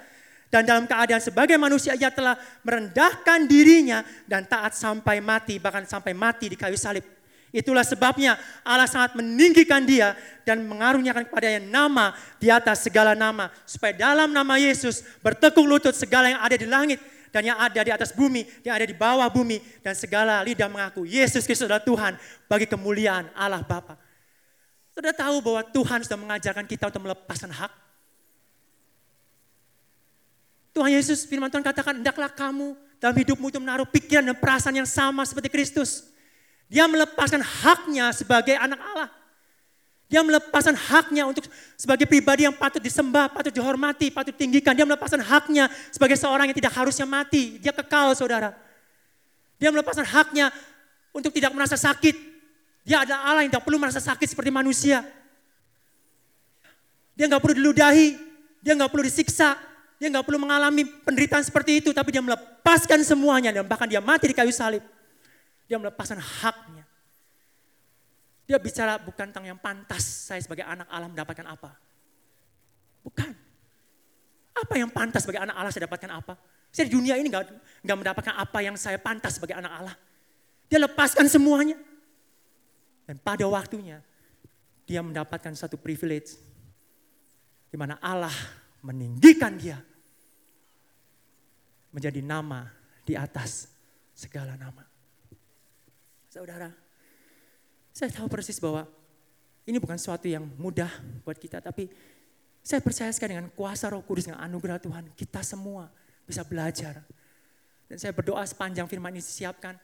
S1: Dan dalam keadaan sebagai manusia ia telah merendahkan dirinya dan taat sampai mati, bahkan sampai mati di kayu salib. Itulah sebabnya Allah sangat meninggikan dia dan mengaruniakan kepadanya nama di atas segala nama. Supaya dalam nama Yesus bertekuk lutut segala yang ada di langit dan yang ada di atas bumi, yang ada di bawah bumi. Dan segala lidah mengaku Yesus Kristus adalah Tuhan bagi kemuliaan Allah Bapa. Sudah tahu bahwa Tuhan sudah mengajarkan kita untuk melepaskan hak? Tuhan Yesus firman Tuhan katakan, hendaklah kamu dalam hidupmu itu menaruh pikiran dan perasaan yang sama seperti Kristus. Dia melepaskan haknya sebagai anak Allah. Dia melepaskan haknya untuk sebagai pribadi yang patut disembah, patut dihormati, patut tinggikan. Dia melepaskan haknya sebagai seorang yang tidak harusnya mati. Dia kekal saudara. Dia melepaskan haknya untuk tidak merasa sakit. Dia adalah Allah yang tidak perlu merasa sakit seperti manusia. Dia nggak perlu diludahi, dia nggak perlu disiksa, dia nggak perlu mengalami penderitaan seperti itu, tapi dia melepaskan semuanya dan bahkan dia mati di kayu salib. Dia melepaskan haknya. Dia bicara bukan tentang yang pantas saya sebagai anak Allah mendapatkan apa. Bukan. Apa yang pantas sebagai anak Allah saya dapatkan apa? Saya di dunia ini nggak nggak mendapatkan apa yang saya pantas sebagai anak Allah. Dia lepaskan semuanya. Dan pada waktunya dia mendapatkan satu privilege di mana Allah meninggikan dia menjadi nama di atas segala nama. Saudara, saya tahu persis bahwa ini bukan sesuatu yang mudah buat kita, tapi saya percaya sekali dengan kuasa roh kudus, dengan anugerah Tuhan, kita semua bisa belajar. Dan saya berdoa sepanjang firman ini disiapkan,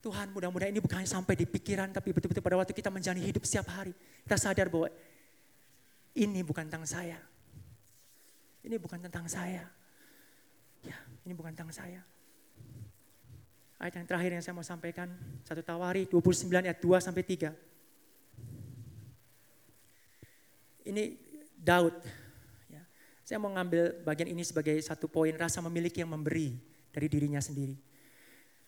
S1: Tuhan mudah-mudahan ini bukan sampai di pikiran, tapi betul-betul pada waktu kita menjalani hidup setiap hari. Kita sadar bahwa ini bukan tentang saya. Ini bukan tentang saya. Ya, ini bukan tentang saya. Ayat yang terakhir yang saya mau sampaikan, satu Tawari 29 ayat 2 sampai 3. Ini Daud. Ya. Saya mau ngambil bagian ini sebagai satu poin rasa memiliki yang memberi dari dirinya sendiri.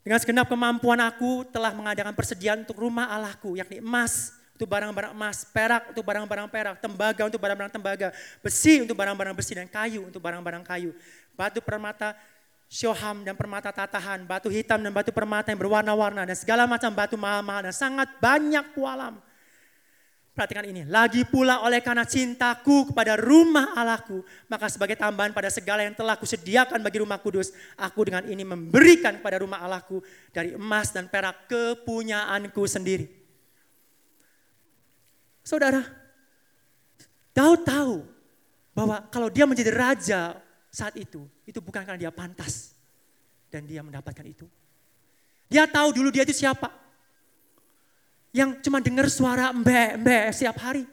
S1: Dengan segenap kemampuan aku telah mengadakan persediaan untuk rumah Allahku, yakni emas untuk barang-barang emas, perak untuk barang-barang perak, tembaga untuk barang-barang tembaga, besi untuk barang-barang besi, dan kayu untuk barang-barang kayu. Batu permata syoham dan permata tatahan, batu hitam dan batu permata yang berwarna-warna, dan segala macam batu mahal-mahal, dan sangat banyak pualam. Perhatikan ini, lagi pula oleh karena cintaku kepada rumah Allahku, maka sebagai tambahan pada segala yang telah kusediakan bagi rumah kudus, aku dengan ini memberikan kepada rumah Allahku dari emas dan perak kepunyaanku sendiri. Saudara, Daud tahu bahwa kalau dia menjadi raja saat itu, itu bukan karena dia pantas dan dia mendapatkan itu. Dia tahu dulu dia itu siapa yang cuma dengar suara embe-embe setiap hari.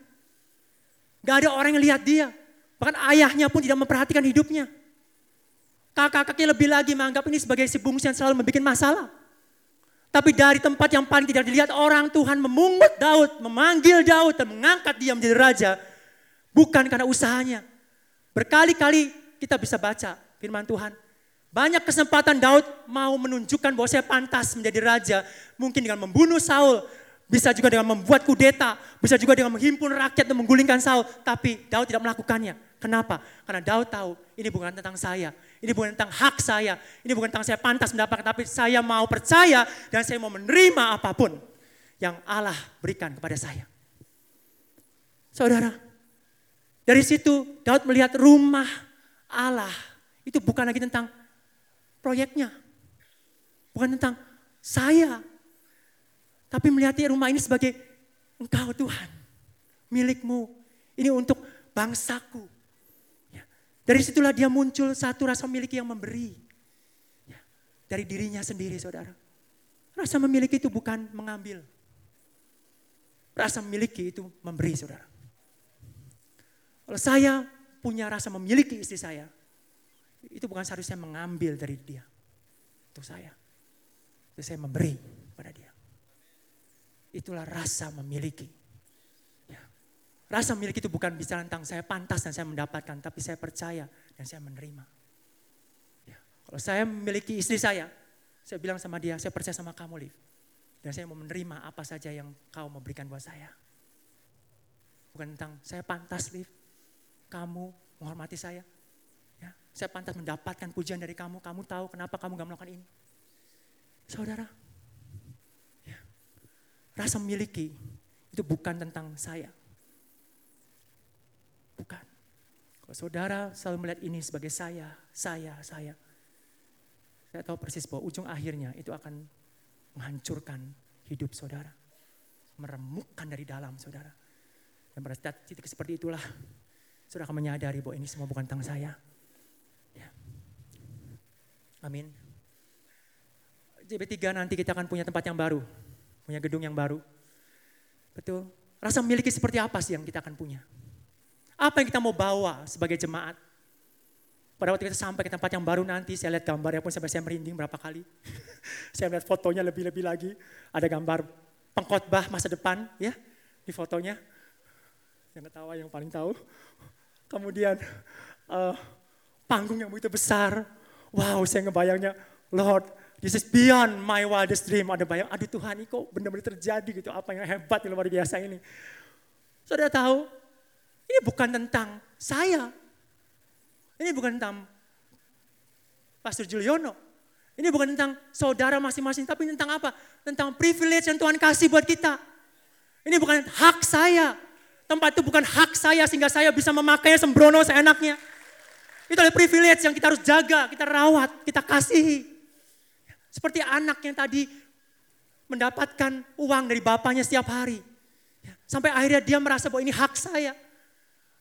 S1: Gak ada orang yang lihat dia. Bahkan ayahnya pun tidak memperhatikan hidupnya. Kakak-kakaknya lebih lagi menganggap ini sebagai si bungsu yang selalu membuat masalah. Tapi dari tempat yang paling tidak dilihat orang, Tuhan memungut Daud, memanggil Daud dan mengangkat dia menjadi raja. Bukan karena usahanya. Berkali-kali kita bisa baca firman Tuhan. Banyak kesempatan Daud mau menunjukkan bahwa saya pantas menjadi raja. Mungkin dengan membunuh Saul, bisa juga dengan membuat kudeta, bisa juga dengan menghimpun rakyat dan menggulingkan Saul. Tapi Daud tidak melakukannya. Kenapa? Karena Daud tahu ini bukan tentang saya, ini bukan tentang hak saya. Ini bukan tentang saya pantas mendapatkan. Tapi saya mau percaya dan saya mau menerima apa pun yang Allah berikan kepada saya. Saudara, dari situ Daud melihat rumah Allah. Itu bukan lagi tentang proyeknya. Bukan tentang saya. Tapi melihat rumah ini sebagai engkau Tuhan. Milikmu. Ini untuk bangsaku. Dari situlah dia muncul satu rasa memiliki yang memberi. Ya, dari dirinya sendiri saudara. Rasa memiliki itu bukan mengambil. Rasa memiliki itu memberi saudara. Kalau saya punya rasa memiliki istri saya, itu bukan seharusnya mengambil dari dia. Itu saya. Itu saya memberi pada dia. Itulah rasa memiliki. Rasa milik itu bukan bicara tentang saya pantas dan saya mendapatkan, tapi saya percaya dan saya menerima. Ya. Kalau saya memiliki istri saya, saya bilang sama dia, saya percaya sama kamu, Liv. Dan saya mau menerima apa saja yang kau mau berikan buat saya. Bukan tentang saya pantas, Liv. Kamu menghormati saya. Ya, saya pantas mendapatkan pujian dari kamu. Kamu tahu kenapa kamu gak melakukan ini. Saudara, ya, rasa memiliki itu bukan tentang saya Bukan. Kalau saudara selalu melihat ini sebagai saya, saya, saya. Saya tahu persis bahwa ujung akhirnya itu akan menghancurkan hidup saudara. Meremukkan dari dalam saudara. Dan pada titik seperti itulah, saudara akan menyadari bahwa ini semua bukan tentang saya. Ya. Amin. JB3 nanti kita akan punya tempat yang baru. Punya gedung yang baru. Betul. Rasa memiliki seperti apa sih yang kita akan punya? Apa yang kita mau bawa sebagai jemaat? Pada waktu kita sampai ke tempat yang baru nanti, saya lihat gambarnya pun sampai saya merinding berapa kali. saya melihat fotonya lebih-lebih lagi. Ada gambar pengkhotbah masa depan ya di fotonya. Yang ketawa yang paling tahu. Kemudian uh, panggung yang begitu besar. Wow, saya ngebayangnya, Lord, this is beyond my wildest dream. Ada bayang, aduh Tuhan ini kok benar-benar terjadi gitu. Apa yang hebat, yang luar biasa ini. Saudara tahu, ini bukan tentang saya. Ini bukan tentang Pastor Juliono. Ini bukan tentang saudara masing-masing, tapi tentang apa? Tentang privilege yang Tuhan kasih buat kita. Ini bukan hak saya. Tempat itu bukan hak saya sehingga saya bisa memakainya sembrono seenaknya. Itu adalah privilege yang kita harus jaga, kita rawat, kita kasihi. Seperti anak yang tadi mendapatkan uang dari bapaknya setiap hari. Sampai akhirnya dia merasa bahwa ini hak saya.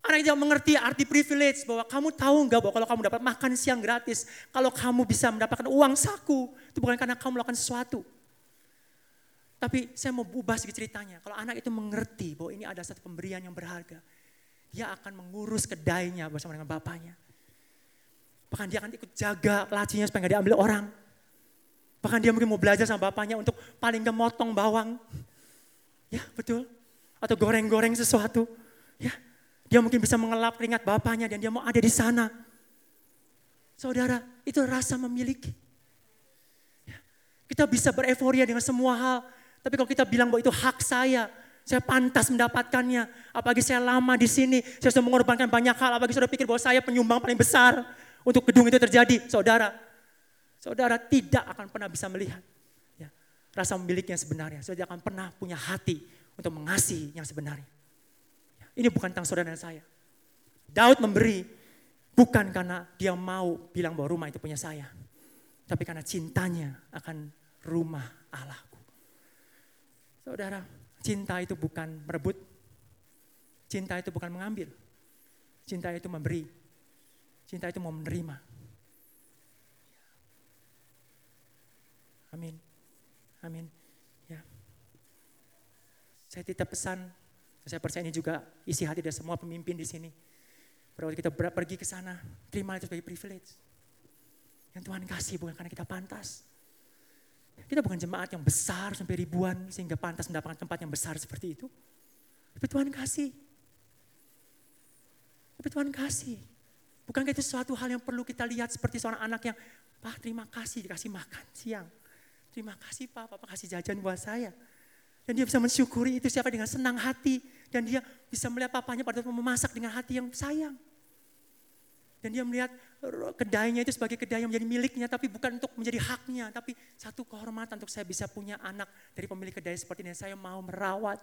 S1: Anak yang mengerti arti privilege bahwa kamu tahu enggak bahwa kalau kamu dapat makan siang gratis, kalau kamu bisa mendapatkan uang saku, itu bukan karena kamu melakukan sesuatu. Tapi saya mau ubah sedikit ceritanya. Kalau anak itu mengerti bahwa ini ada satu pemberian yang berharga, dia akan mengurus kedainya bersama dengan bapaknya. Bahkan dia akan ikut jaga lacinya supaya nggak diambil orang. Bahkan dia mungkin mau belajar sama bapaknya untuk paling gak motong bawang. Ya betul. Atau goreng-goreng sesuatu. Ya, dia mungkin bisa mengelap keringat bapaknya dan dia mau ada di sana. Saudara, itu rasa memiliki. Ya. Kita bisa bereforia dengan semua hal. Tapi kalau kita bilang bahwa itu hak saya, saya pantas mendapatkannya. Apalagi saya lama di sini, saya sudah mengorbankan banyak hal. Apalagi sudah pikir bahwa saya penyumbang paling besar untuk gedung itu terjadi. Saudara, saudara tidak akan pernah bisa melihat ya, rasa memiliki yang sebenarnya. Saudara akan pernah punya hati untuk mengasihi yang sebenarnya. Ini bukan tentang saudara dan saya. Daud memberi bukan karena dia mau bilang bahwa rumah itu punya saya. Tapi karena cintanya akan rumah Allahku. Saudara, cinta itu bukan merebut. Cinta itu bukan mengambil. Cinta itu memberi. Cinta itu mau menerima. Amin. Amin. Ya. Saya titip pesan saya percaya ini juga isi hati dari semua pemimpin di sini. Waktu kita pergi ke sana, terima itu sebagai privilege. Yang Tuhan kasih bukan karena kita pantas. Kita bukan jemaat yang besar sampai ribuan sehingga pantas mendapatkan tempat yang besar seperti itu. Tapi Tuhan kasih. Tapi Tuhan kasih. Bukankah itu suatu hal yang perlu kita lihat seperti seorang anak yang, Pak terima kasih dikasih makan siang. Terima kasih Pak, Papa kasih jajan buat saya. Dan dia bisa mensyukuri itu siapa dengan senang hati. Dan dia bisa melihat papanya pada memasak dengan hati yang sayang. Dan dia melihat kedainya itu sebagai kedai yang menjadi miliknya, tapi bukan untuk menjadi haknya, tapi satu kehormatan untuk saya bisa punya anak dari pemilik kedai seperti ini. Saya mau merawat,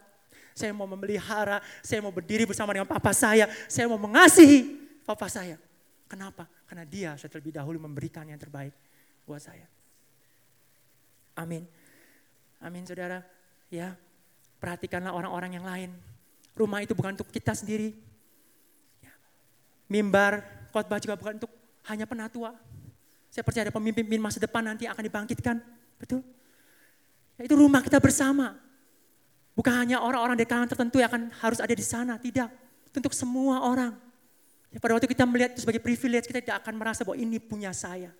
S1: saya mau memelihara, saya mau berdiri bersama dengan papa saya, saya mau mengasihi papa saya. Kenapa? Karena dia sudah terlebih dahulu memberikan yang terbaik buat saya. Amin. Amin saudara. Ya, perhatikanlah orang-orang yang lain. Rumah itu bukan untuk kita sendiri. Ya. Mimbar, khotbah juga bukan untuk hanya penatua. Saya percaya ada pemimpin masa depan nanti akan dibangkitkan. Betul? Ya, itu rumah kita bersama. Bukan hanya orang-orang dari kalangan tertentu yang akan harus ada di sana. Tidak. Untuk semua orang. Ya, pada waktu kita melihat itu sebagai privilege, kita tidak akan merasa bahwa ini punya saya.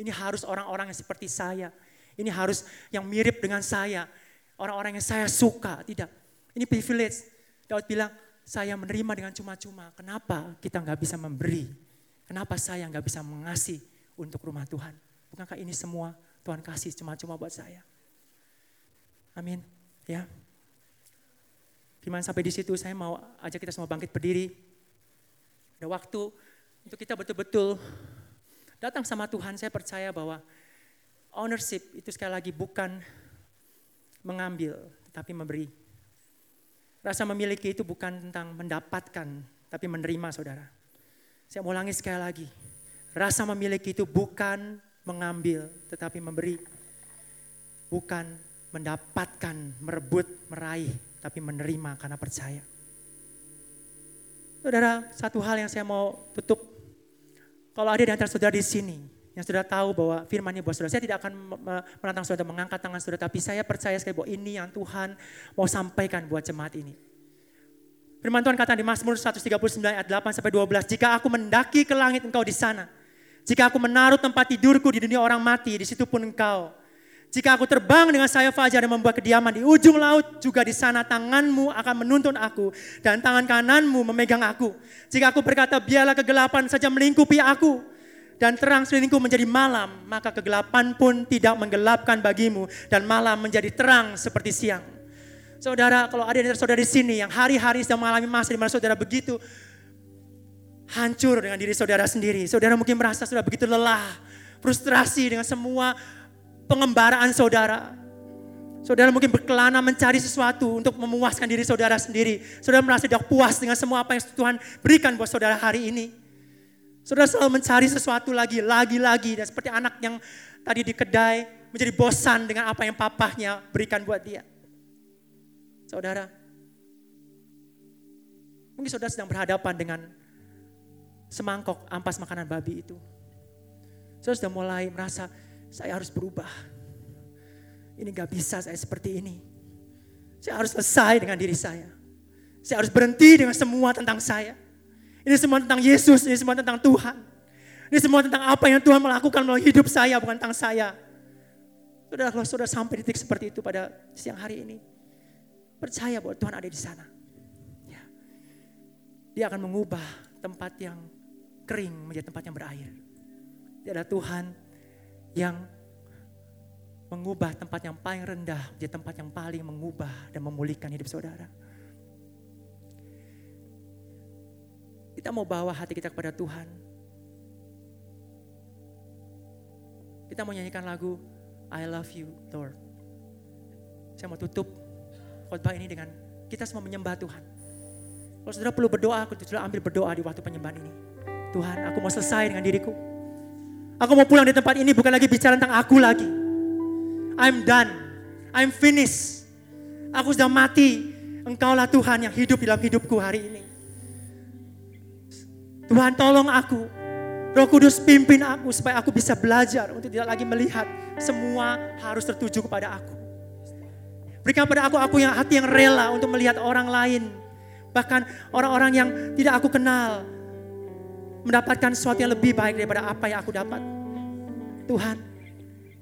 S1: Ini harus orang-orang yang seperti saya. Ini harus yang mirip dengan saya. Orang-orang yang saya suka. Tidak. Ini privilege. Daud bilang, saya menerima dengan cuma-cuma. Kenapa kita nggak bisa memberi? Kenapa saya nggak bisa mengasih untuk rumah Tuhan? Bukankah ini semua Tuhan kasih cuma-cuma buat saya? Amin. Ya. Gimana sampai di situ saya mau ajak kita semua bangkit berdiri. Ada waktu untuk kita betul-betul datang sama Tuhan. Saya percaya bahwa ownership itu sekali lagi bukan mengambil, tetapi memberi. Rasa memiliki itu bukan tentang mendapatkan, tapi menerima saudara. Saya mau ulangi sekali lagi. Rasa memiliki itu bukan mengambil, tetapi memberi. Bukan mendapatkan, merebut, meraih, tapi menerima karena percaya. Saudara, satu hal yang saya mau tutup. Kalau ada di antara saudara di sini, yang sudah tahu bahwa firman ini buat saudara, saya tidak akan menantang saudara mengangkat tangan saudara, tapi saya percaya sekali bahwa ini yang Tuhan mau sampaikan buat jemaat ini. Firman Tuhan kata di Mazmur 139 ayat 8 sampai 12, jika aku mendaki ke langit engkau di sana. Jika aku menaruh tempat tidurku di dunia orang mati, di situ pun engkau. Jika aku terbang dengan sayap fajar dan membuat kediaman di ujung laut, juga di sana tanganmu akan menuntun aku dan tangan kananmu memegang aku. Jika aku berkata biarlah kegelapan saja melingkupi aku dan terang selilingku menjadi malam, maka kegelapan pun tidak menggelapkan bagimu dan malam menjadi terang seperti siang. Saudara, kalau ada dari saudara di sini yang hari-hari sedang mengalami masa di mana saudara begitu hancur dengan diri saudara sendiri. Saudara mungkin merasa sudah begitu lelah, frustrasi dengan semua pengembaraan saudara. Saudara mungkin berkelana mencari sesuatu untuk memuaskan diri saudara sendiri. Saudara merasa tidak puas dengan semua apa yang Tuhan berikan buat saudara hari ini. Saudara selalu mencari sesuatu lagi, lagi-lagi. Dan seperti anak yang tadi di kedai menjadi bosan dengan apa yang papahnya berikan buat dia. Saudara, mungkin saudara sedang berhadapan dengan semangkok ampas makanan babi itu. Saudara sudah mulai merasa, saya harus berubah. Ini gak bisa saya seperti ini. Saya harus selesai dengan diri saya. Saya harus berhenti dengan semua tentang saya. Ini semua tentang Yesus, ini semua tentang Tuhan. Ini semua tentang apa yang Tuhan melakukan melalui hidup saya, bukan tentang saya. Saudara, kalau saudara sampai di titik seperti itu pada siang hari ini, Percaya bahwa Tuhan ada di sana. Ya. Dia akan mengubah tempat yang kering menjadi tempat yang berair. Dia adalah Tuhan yang mengubah tempat yang paling rendah menjadi tempat yang paling mengubah dan memulihkan hidup saudara. Kita mau bawa hati kita kepada Tuhan. Kita mau nyanyikan lagu I love you Lord. Saya mau tutup khotbah ini dengan kita semua menyembah Tuhan. Kalau saudara perlu berdoa, aku sudah ambil berdoa di waktu penyembahan ini. Tuhan, aku mau selesai dengan diriku. Aku mau pulang di tempat ini bukan lagi bicara tentang aku lagi. I'm done. I'm finished. Aku sudah mati. Engkaulah Tuhan yang hidup dalam hidupku hari ini. Tuhan tolong aku. Roh Kudus pimpin aku supaya aku bisa belajar untuk tidak lagi melihat semua harus tertuju kepada aku. Berikan pada aku aku yang hati yang rela untuk melihat orang lain. Bahkan orang-orang yang tidak aku kenal. Mendapatkan sesuatu yang lebih baik daripada apa yang aku dapat. Tuhan,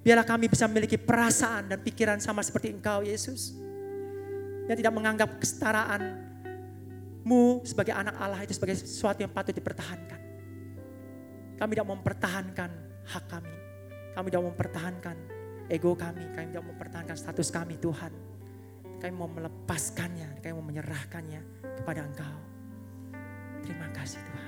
S1: Biarlah kami bisa memiliki perasaan dan pikiran sama seperti Engkau, Yesus. Yang tidak menganggap kesetaraanmu sebagai anak Allah itu sebagai sesuatu yang patut dipertahankan. Kami tidak mempertahankan hak kami. Kami tidak mempertahankan ego kami. Kami tidak mempertahankan status kami, Tuhan. Kami mau melepaskannya, kami mau menyerahkannya kepada Engkau. Terima kasih Tuhan.